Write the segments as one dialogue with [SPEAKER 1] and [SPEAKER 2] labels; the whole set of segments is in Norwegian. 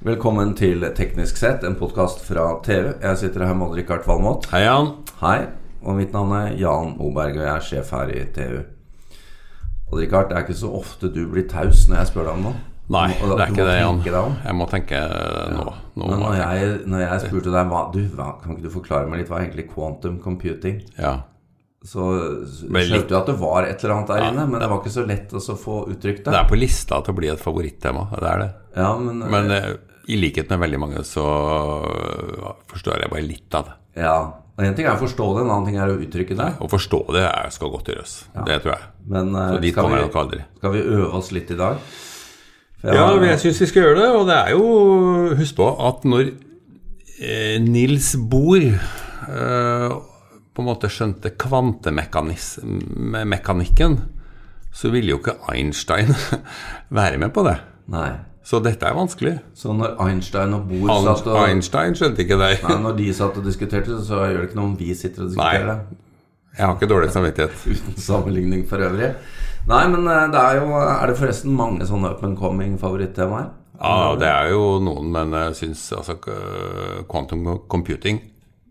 [SPEAKER 1] Velkommen til Teknisk sett, en podkast fra TV. Jeg sitter her med Odd-Rikard Valmot.
[SPEAKER 2] Hei, Jan.
[SPEAKER 1] Hei. Og mitt navn er Jan Moberg, og jeg er sjef her i TU. Odd-Rikard, det er ikke så ofte du blir taus når jeg spør deg om noe.
[SPEAKER 2] Nei, det er ikke det, Jan. Jeg må tenke nå. nå
[SPEAKER 1] Men når
[SPEAKER 2] jeg,
[SPEAKER 1] når jeg spurte deg hva, du, hva, Kan ikke du forklare meg litt hva er egentlig quantum computing?
[SPEAKER 2] ja.
[SPEAKER 1] Så skjønte du at det var et eller annet der
[SPEAKER 2] Ja,
[SPEAKER 1] inne, men det var ikke så lett å få uttrykt
[SPEAKER 2] Det
[SPEAKER 1] det.
[SPEAKER 2] er på lista til å bli et favorittema. Det er det.
[SPEAKER 1] Ja, men,
[SPEAKER 2] Men eh, i likhet med veldig mange så forstår jeg bare litt av det.
[SPEAKER 1] ja. En ting er å forstå det, en annen ting er å uttrykke det.
[SPEAKER 2] Å forstå det er, skal godt gjøres. Det tror jeg.
[SPEAKER 1] Men eh,
[SPEAKER 2] Så dit kommer jeg nok aldri.
[SPEAKER 1] skal vi øve oss litt i dag? Jeg
[SPEAKER 2] Ja,
[SPEAKER 1] har-
[SPEAKER 2] jeg syns vi skal gjøre det. Og det er jo Husk på at når eh, Nils Bohr eh, på en måte skjønte kvantemekanikken, så ville jo ikke Einstein være med på det.
[SPEAKER 1] Nei.
[SPEAKER 2] Så dette er vanskelig.
[SPEAKER 1] Så når Einstein og Bohr
[SPEAKER 2] Han,
[SPEAKER 1] satt og
[SPEAKER 2] Einstein skjønte ikke det.
[SPEAKER 1] Nei, Når de satt og diskuterte, så gjør det ikke noe om vi sitter og diskuterer det.
[SPEAKER 2] Jeg har ikke dårlig samvittighet.
[SPEAKER 1] Uten sammenligning for øvrig. Nei, men eh, det er jo Er det forresten mange sånne up and coming favorittemaer?
[SPEAKER 2] Ja, det er jo noen, men jeg syns altså quantum computing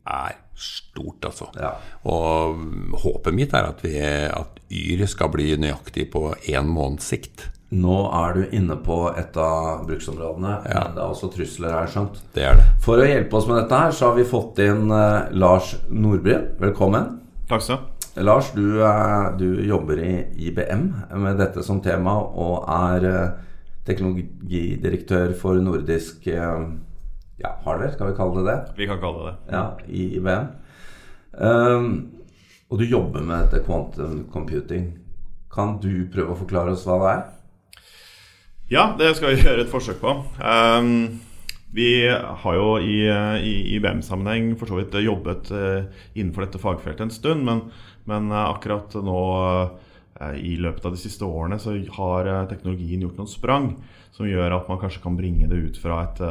[SPEAKER 2] er stort, altså.
[SPEAKER 1] Ja.
[SPEAKER 2] Og håpet mitt er at, vi, at Yr skal bli nøyaktig på én måneds sikt.
[SPEAKER 1] Nå er du inne på et av bruksområdene. Men det er også trusler her, skjønt.
[SPEAKER 2] Det er det.
[SPEAKER 1] For å hjelpe oss med dette her, så har vi fått inn uh, Lars Nordbryn. Velkommen.
[SPEAKER 3] Takk skal du ha.
[SPEAKER 1] Lars, du, uh, du jobber i IBM med dette som tema og er uh, teknologidirektør for nordisk ja, hardware, skal vi kalle det det?
[SPEAKER 3] Vi kan kalle det det.
[SPEAKER 1] Ja, i IBM. Um, og du jobber med dette quantum computing. Kan du prøve å forklare oss hva det er?
[SPEAKER 3] Ja, det skal vi gjøre et forsøk på. Um, vi har jo i, i IBM-sammenheng for så vidt jobbet eh, innenfor dette fagfeltet en stund, men, men eh, akkurat nå eh, i løpet av de siste årene så har teknologien gjort noen sprang som gjør at man kanskje kan bringe det ut fra et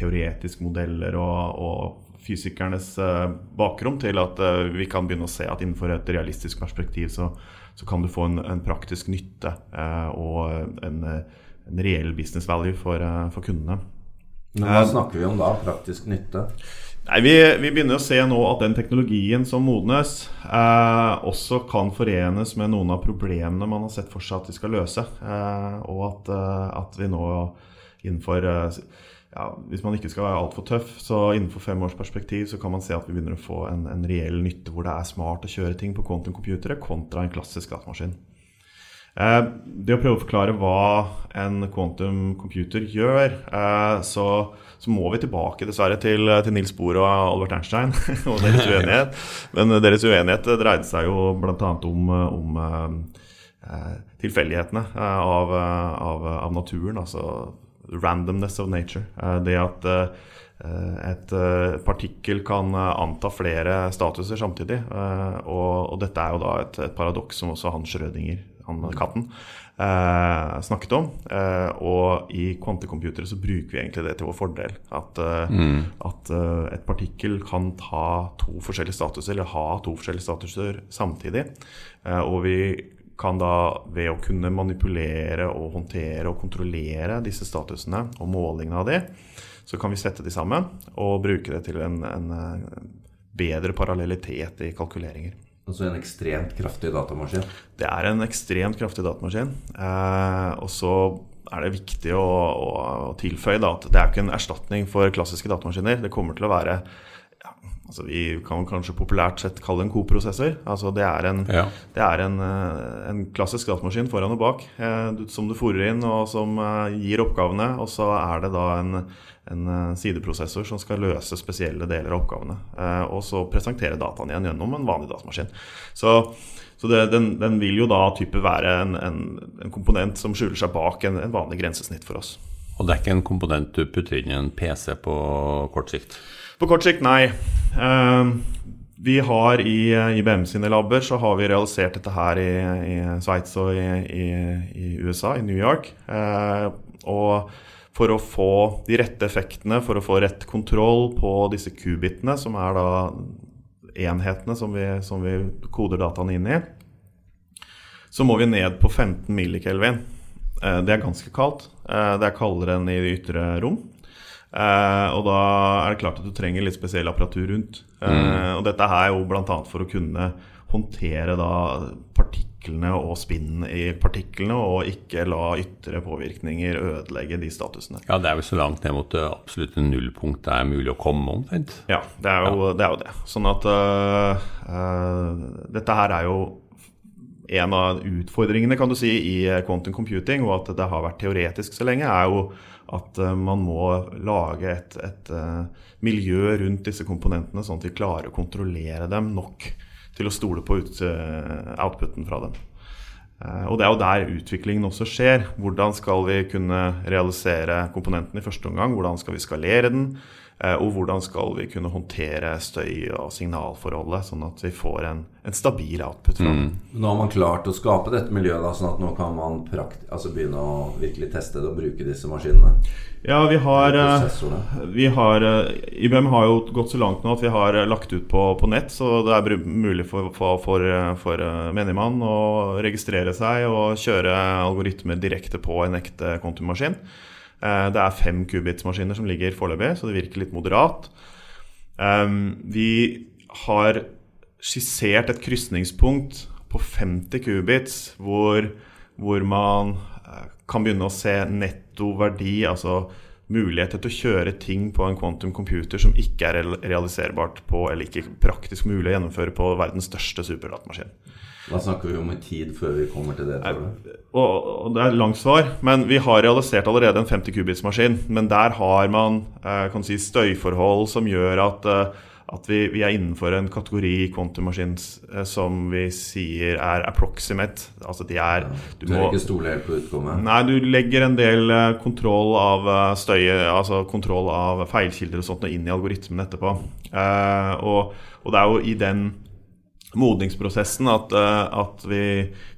[SPEAKER 3] teoretisk modeller og, og fysikernes eh, bakrom til at eh, vi kan begynne å se at innenfor et realistisk perspektiv så, så kan du få en, en praktisk nytte eh, og en, en reell business value for, for kundene.
[SPEAKER 1] Men hva snakker vi om da? Praktisk nytte?
[SPEAKER 3] Nei, vi, vi begynner å se nå at den teknologien som modnes, eh, også kan forenes med noen av problemene man har sett for seg at vi skal løse. Eh, og at, at vi nå innenfor eh, ja, Hvis man ikke skal være altfor tøff, så innenfor fem års perspektiv så kan man se at vi begynner å få en, en reell nytte hvor det er smart å kjøre ting på quantum-computere kontra en klassisk datamaskin. Eh, det å prøve å forklare hva en quantum computer gjør, eh, så, så må vi tilbake dessverre til, til Nils Bohr og Albert Einstein og deres uenighet. Men deres uenighet dreide seg jo bl.a. om, om eh, tilfeldighetene eh, av, av, av naturen, altså randomness of nature. Eh, det at eh, et eh, partikkel kan anta flere statuser samtidig. Og, dette er jo da et, et paradoks som også han Schrødinger, han katten, eh, snakket om. Og i kvantecomputere så bruker vi egentlig det til vår fordel. At, mm. at et partikkel kan ta to forskjellige statuser, eller ha to forskjellige statuser samtidig. Og vi kan da ved å kunne manipulere og håndtere og kontrollere disse statusene og målingene av de, så kan vi sette de sammen og bruke det til en, en eh, bedre parallellitet i kalkuleringer.
[SPEAKER 1] Altså en ekstremt kraftig datamaskin.
[SPEAKER 3] Det er en ekstremt kraftig datamaskin. Eh, og så er det viktig å, å, å tilføye da, at det er ikke en erstatning for klassiske datamaskiner. Det kommer til å være ja, altså Vi kan kanskje populært sett kalle det en koprosessor. Altså det er en,
[SPEAKER 2] Ja.
[SPEAKER 3] det er en, eh, en klassisk datamaskin foran og bak eh, som du fòrer inn, og som eh, gir oppgavene. Og så er det da en, en sideprosessor som skal løse spesielle deler av oppgavene. Og så presentere dataen igjen gjennom en vanlig datamaskin. Så, så det, den, den vil jo da type være en, en, en komponent som skjuler seg bak en, en vanlig grensesnitt for oss.
[SPEAKER 2] Og det er ikke en komponent du putter inn i en PC på kort sikt.
[SPEAKER 3] På kort sikt, nei. Eh, vi har i eh, IBM sine labber så har vi realisert dette her i, i Sveits og i, i, i USA, i New York. Eh, og for å få de rette effektene, for å få rett kontroll på disse kubitene, som er da enhetene som vi, som vi koder dataene inn i, så må vi ned på 15 millikelvin. Eh, det er ganske kaldt. Det er kaldere enn i det ytre rom. Eh, og da er det klart at du trenger litt spesiell apparatur rundt. Eh, og dette her er jo bl.a. for å kunne håndtere da partiklene og spinnen i partiklene, og ikke la ytre påvirkninger ødelegge de statusene.
[SPEAKER 2] Ja, det er vel så langt ned mot det absolutte nullpunkt det er mulig å komme omtrent.
[SPEAKER 3] Ja, det er jo det. Er jo det. Sånn at øh, dette her er jo en av utfordringene kan du si, i quantum computing, og at det har vært teoretisk så lenge, er jo at øh, man må lage et, et øh, miljø rundt disse komponentene, sånn at vi klarer å kontrollere dem nok til å stole på ut, outputen fra dem. Eh, Og det er jo der utviklingen også skjer. Hvordan skal vi kunne realisere komponenten i første omgang? Hvordan skal vi skalere den? Eh, Og hvordan skal vi kunne håndtere støy- og signalforholdet, sånn at vi får en, en stabil output fra den?
[SPEAKER 1] Nå har man klart å skape dette miljøet, da, sånn at nå kan man prakt altså begynne å virkelig teste det og bruke disse maskinene.
[SPEAKER 3] Ja, vi har, eh, vi har eh, IBM har jo gått så langt nå at vi har lagt ut på, på nett, så det er mulig for, for, for, for menigmann å registrere seg og kjøre algoritmer direkte på en ekte kontummaskin. Eh, Det er fem qubits-maskiner som ligger foreløpig, så det virker litt moderat. Ehm, Vi har skissert et krysningspunkt på 50 qubits, hvor, hvor man eh, kan begynne å se netto verdi, altså muligheter til å kjøre ting på en quantum computer som ikke er realiserbart på, eller ikke praktisk mulig å gjennomføre på verdens største superdatamaskin.
[SPEAKER 1] Hva snakker vi om i tid før vi kommer til det? tror du?
[SPEAKER 3] Og, det er et langt svar, men vi har realisert allerede en 50 kubits-maskin. Men der har man eh, kan si, støyforhold som gjør at, eh, at vi, vi er innenfor en kategori quantum machines eh, som vi sier er approximate. Altså de er
[SPEAKER 1] Du må ikke stole helt på utkommet?
[SPEAKER 3] Nei, du legger en del eh, kontroll av eh, støyet, altså kontroll av feilkilder og sånt inn i algoritmen etterpå. Uh, og, og det er jo i den modningsprosessen at, eh, at vi,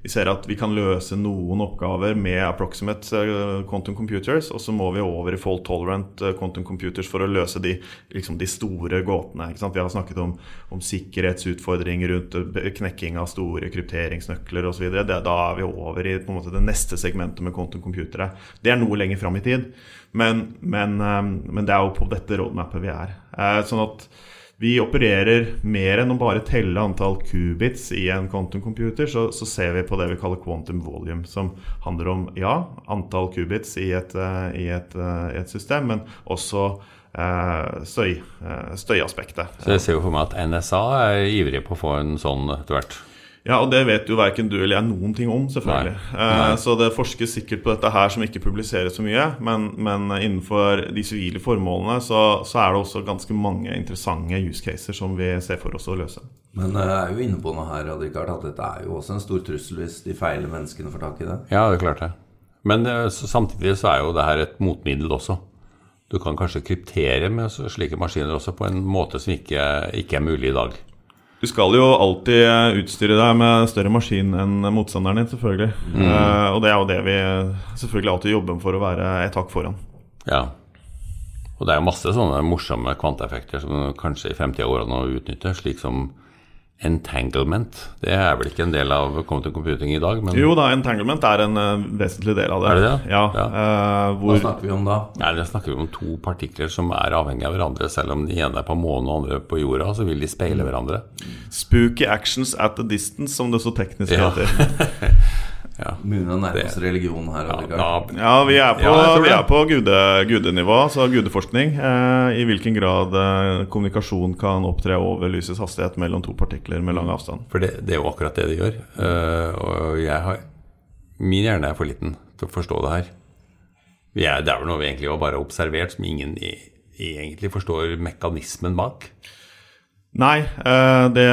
[SPEAKER 3] vi ser at vi kan løse noen oppgaver med approximate eh, quantum computers, og så må vi over i fault tolerant eh, quantum computers for å løse de, liksom de store gåtene. Vi har snakket om, om sikkerhetsutfordringer rundt knekking av store krypteringsnøkler osv. Da er vi over i måte, det neste segmentet med quantum computere. Det er noe lenger fram i tid, men, men, men det er jo på dette roadmapet vi er. Sånn at vi opererer mer enn å bare telle antall qubits i en quantum computer, så, så ser vi på det vi kaller quantum volume, som handler om ja, antall qubits i et, eh, i et, eh, et system, men også eh, støy, eh, støyaspektet.
[SPEAKER 2] Så jeg ser jo for meg at NSA er ivrige på å få en sånn etter hvert.
[SPEAKER 3] Ja, og det vet jo verken du eller jeg noen ting om, selvfølgelig.
[SPEAKER 2] Nei. Nei.
[SPEAKER 3] Eh, så det forskes sikkert på dette her som ikke publiseres så mye, men, men innenfor de sivile formålene så, så er det også ganske mange interessante use caser som vi ser for oss å løse.
[SPEAKER 1] Men eh, jeg er jo inne på noe her, Richard, at dette er jo også en stor trussel hvis de feile menneskene får tak i det.
[SPEAKER 2] Ja, det er klart det. Men eh, så samtidig så er jo det her et motmiddel også. Du kan kanskje kryptere med slike maskiner også på en måte som ikke, ikke er mulig i dag.
[SPEAKER 3] Du skal jo alltid eh, utstyre deg med større maskin enn motstanderen din, selvfølgelig. Eh, og det er jo det vi selvfølgelig alltid jobber for å være et hakk foran.
[SPEAKER 2] Ja. Og det er jo masse sånne morsomme kvanteeffekter som kanskje i fremtida går an å utnytte, slik som entanglement. Det er vel ikke en del av quantum computing i dag, men
[SPEAKER 3] Jo da, entanglement er en uh, vesentlig del av det.
[SPEAKER 2] Er det det?
[SPEAKER 3] Ja,
[SPEAKER 2] Ja.
[SPEAKER 3] eh,
[SPEAKER 1] Hva snakker vi om da?
[SPEAKER 2] Nei, det snakker vi om to partikler som er avhengige av hverandre. Selv om de ene er på månen og andre på jorda, så vil de speile hverandre.
[SPEAKER 3] Spooky actions at a distance, som det så teknisk heter.
[SPEAKER 2] Ja.
[SPEAKER 1] Begynner å nærme oss religion her,
[SPEAKER 2] Ja,
[SPEAKER 3] Ja, vi er på,
[SPEAKER 2] Ja,
[SPEAKER 3] vi er på gude, gudenivå, så gudeforskning. Eh, I hvilken grad eh, kommunikasjon kan opptre over lysets hastighet mellom to partikler med lang avstand.
[SPEAKER 2] For det, det er jo akkurat det de gjør. Eh, og jeg har Min hjerne er for liten til å forstå det her. Vi er, det er vel noe vi egentlig har bare observert, som ingen i, egentlig forstår mekanismen bak.
[SPEAKER 3] Nei, eh, det,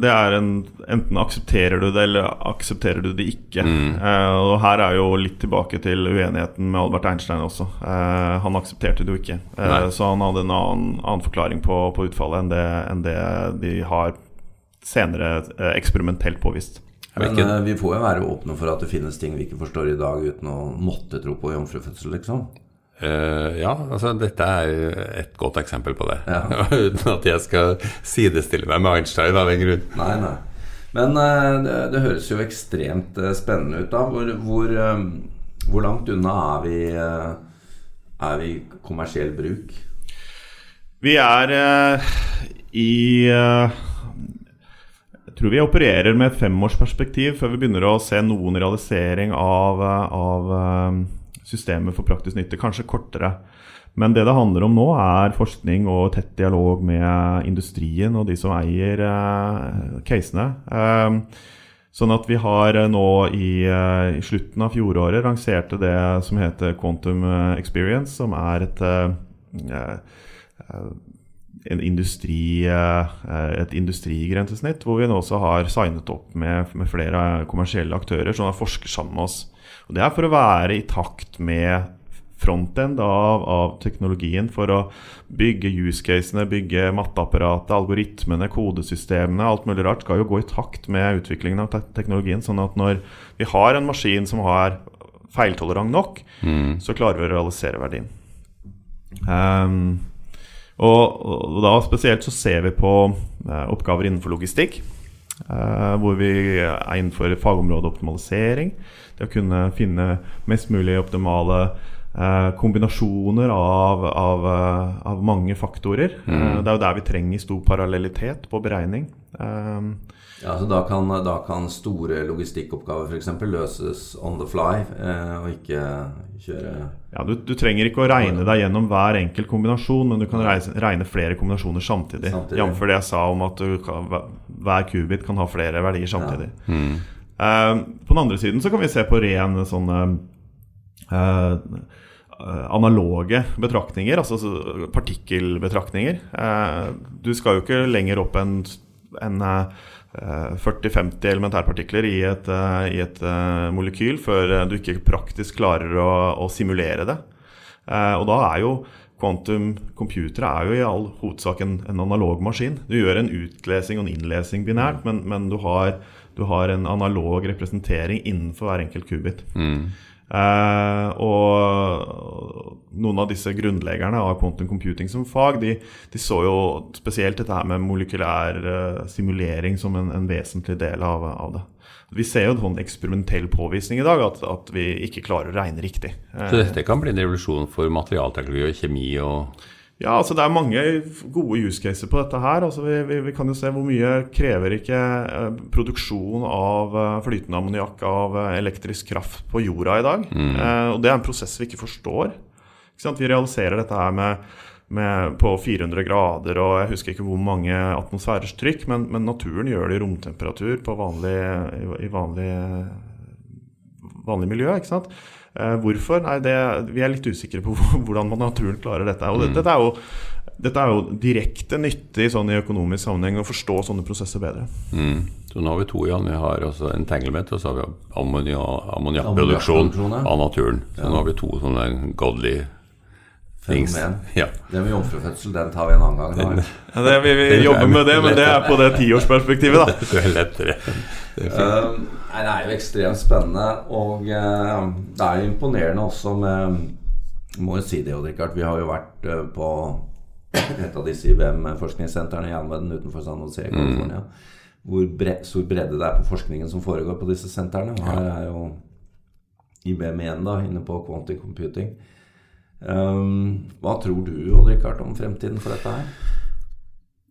[SPEAKER 3] det er en Enten aksepterer du det, eller aksepterer du det ikke. Eh, og her er jo litt tilbake til uenigheten med Albert Einstein også. Eh, han aksepterte det jo ikke. Eh,
[SPEAKER 2] Nei.
[SPEAKER 3] så han hadde en annen, annen forklaring på, på utfallet enn det, enn det de har senere eksperimentelt påvist.
[SPEAKER 1] Men vi får jo være åpne for at det finnes ting vi ikke forstår i dag, uten å måtte tro på jomfrufødsel, liksom.
[SPEAKER 2] Eh, ja, altså dette er et godt eksempel på det.
[SPEAKER 1] Ja.
[SPEAKER 2] Uten at jeg skal sidestille meg med Einstein av den grunn.
[SPEAKER 1] Nei, nei. Men uh, det, det høres jo ekstremt uh, spennende ut, da. Hvor, hvor, Hvor langt unna er vi, er vi kommersiell bruk?
[SPEAKER 3] Vi er uh, i uh, Jeg tror vi opererer med et femårsperspektiv før vi begynner å se noen realisering av, av uh, systemet for praktisk nytte. Kanskje kortere. Men det det handler om nå, er forskning og tett dialog med industrien og de som eier casene. Sånn at vi har nå i, i, slutten av fjoråret lanserte det som heter Quantum Experience, som er et en industri, eh, et industrigrensesnitt, hvor vi nå også har signet opp med, med, flere kommersielle aktører som forsker sammen med oss. Og Det er for å være i takt med frontend av, av teknologien, for å bygge use-casene, bygge matteapparatet, algoritmene, kodesystemene, alt mulig rart skal jo gå i takt med utviklingen av te teknologien. Sånn at når vi har en maskin som har feiltolerant nok, mm. så klarer vi å realisere verdien. Um, og, og, da spesielt så ser vi på uh, oppgaver innenfor logistikk. Eh, hvor vi er innenfor fagområdet optimalisering. Det å kunne finne mest mulig optimale kombinasjoner av, av, eh, av, mange faktorer. Mm. Eh, det er jo der vi trenger stor parallellitet på beregning.
[SPEAKER 1] Eh, ja, så da kan, da kan store logistikkoppgaver f.eks. løses on the fly, eh, og ikke kjøre
[SPEAKER 3] Ja, du, du, trenger ikke å regne deg gjennom hver enkelt kombinasjon, men du kan regne flere kombinasjoner samtidig. samtidig. Jf. det jeg sa om at kan, hver kubit kan ha flere verdier samtidig. Ja. Mm. Eh, på den andre siden så kan vi se på ren sånn eh, analoge betraktninger, altså partikkelbetraktninger. Eh, du skal jo ikke lenger opp enn en, en 40-50 elementærpartikler i et, eh, i et, eh, molekyl før eh, du ikke praktisk klarer å, å simulere det. Og da er jo quantum computere er jo i all hovedsak en, en analog maskin. Du gjør en utlesing og en innlesing binært, men, men du, har, du, har, en analog representering innenfor hver enkelt kubit. Mm. Uh, og noen av disse grunnleggerne av quantum computing som fag, de, de så jo spesielt dette her med molekylær uh, simulering som en, en, vesentlig del av, av, det. Vi ser jo en sånn eksperimentell påvisning i dag, at, at, vi ikke klarer å regne riktig.
[SPEAKER 2] Så dette kan bli en revolusjon for materialteknologi og kjemi og
[SPEAKER 3] ja, altså Det er mange gode use caser på dette her. Altså vi, vi, vi, kan jo se hvor mye krever ikke eh, produksjon av eh, flytende ammoniakk av eh, elektrisk kraft på jorda i dag. Mm. Eh, og Det er en prosess vi ikke forstår. Ikke vi realiserer dette her med, med, på 400 grader og jeg husker ikke hvor mange atmosfærers trykk, men, men naturen gjør det i romtemperatur på vanlig, i, vanlig, vanlig miljø. ikke sant? Eh, hvorfor? Nei, det, vi er litt usikre på hvordan naturen klarer dette. Og dette, dette, er jo, dette er jo direkte nyttig sånn i økonomisk sammenheng å forstå sånne prosesser bedre.
[SPEAKER 2] Mm. Så nå har vi to igjen. Vi har altså entanglement, og så har vi ammoniakkproduksjon av naturen. Så ja. nå har vi to sånne godly.
[SPEAKER 1] Ja. Det med jomfrufødsel, den tar vi en annen gang.
[SPEAKER 3] Ja, det, vi, vi jobber med det, men det er på det tiårsperspektivet, da.
[SPEAKER 2] Det er lettere.
[SPEAKER 1] Det er, uh, nei, det er jo ekstremt spennende, og eh, det er jo imponerende også med Må jo si det, Odd Rikard. Vi har jo vært uh, på et av disse IBM-forskningssentrene i Almeden utenfor San Jose i California. Mm. Hvor bre stor bredde det er på forskningen som foregår på disse sentrene. Her er jo IBM igjen da, inne på Quantic computing. Um, hva tror du Odd Rikard, om fremtiden for dette her?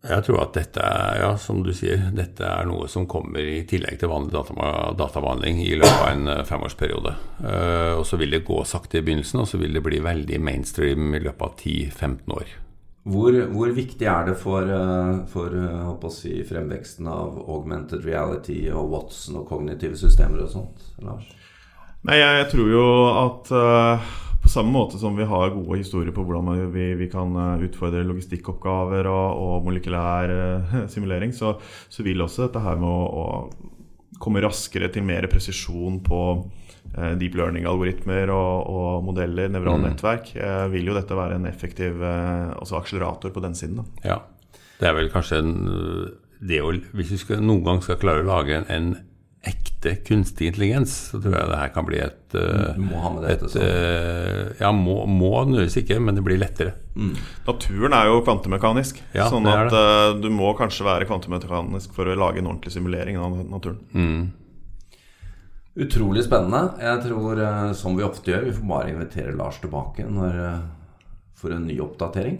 [SPEAKER 2] Jeg tror at dette er, ja, som du sier, dette er noe som kommer i tillegg til vanlig databehandling i løpet av en eh, femårsperiode. Uh, og så vil det gå sakte i begynnelsen, og så vil det bli veldig mainstream i løpet av 10-15 år.
[SPEAKER 1] Hvor, hvor, viktig er det for, eh, for si, fremveksten av augmented reality og Watson og kognitive systemer og sånt, Lars?
[SPEAKER 3] Nei, jeg, jeg tror jo at uh på samme måte som vi har gode historier på hvordan vi, vi kan eh, utfordre logistikkoppgaver og, og molekylær uh, simulering, så, så, vil også dette her med å, å komme raskere til mer presisjon på uh, deep learning-algoritmer og, og, modeller, nevrale mm. nettverk, uh, vil jo dette være en effektiv akselerator på den siden. Da.
[SPEAKER 2] Ja, det er vel kanskje en, det å Hvis vi skal, noen gang skal klare å lage en, en ekte kunstig intelligens, så tror jeg det her kan bli et
[SPEAKER 1] Du må ha med dette,
[SPEAKER 2] et, uh, Ja, må, må nødvendigvis ikke, men det blir lettere. Mm.
[SPEAKER 3] Naturen er jo kvantemekanisk, ja, sånn at uh, du må kanskje være kvantemekanisk for å lage en ordentlig simulering av naturen. Mm.
[SPEAKER 1] Utrolig spennende. Jeg tror, eh, som vi ofte gjør, vi får bare invitere Lars tilbake når, eh, for en ny oppdatering.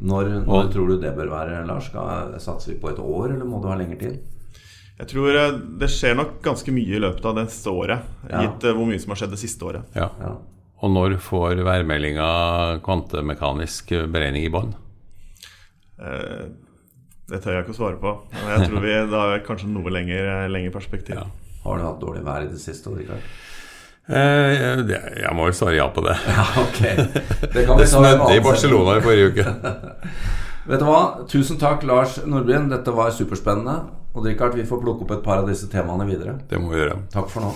[SPEAKER 1] Når, når tror du det bør være, Lars? Skal, satser vi på et år, eller må du ha lengre tid?
[SPEAKER 3] Jeg tror eh, det skjer nok ganske mye i løpet av det neste året.
[SPEAKER 1] Ja.
[SPEAKER 3] Gitt eh, hvor mye som har skjedd det siste året.
[SPEAKER 2] Ja.
[SPEAKER 1] Ja.
[SPEAKER 2] Og når får værmeldinga kvantemekanisk beregning i bånn?
[SPEAKER 3] Eh, Det tør jeg ikke å svare på. Men jeg tror vi da har kanskje noe lenger, lengre perspektiv.
[SPEAKER 2] Ja.
[SPEAKER 1] Har du hatt dårlig vær i det siste? året?
[SPEAKER 2] Eh, det, jeg må vel svare ja på det.
[SPEAKER 1] Ja, ok. Det kan vi
[SPEAKER 2] Det
[SPEAKER 1] i
[SPEAKER 2] snødde i Barcelona i forrige uke.
[SPEAKER 1] Vet du hva? Tusen takk, Lars Nordbyen. Dette var superspennende. Og Richard, vi får plukke opp et par av disse temaene videre.
[SPEAKER 2] Det må vi gjøre.
[SPEAKER 1] Takk for nå.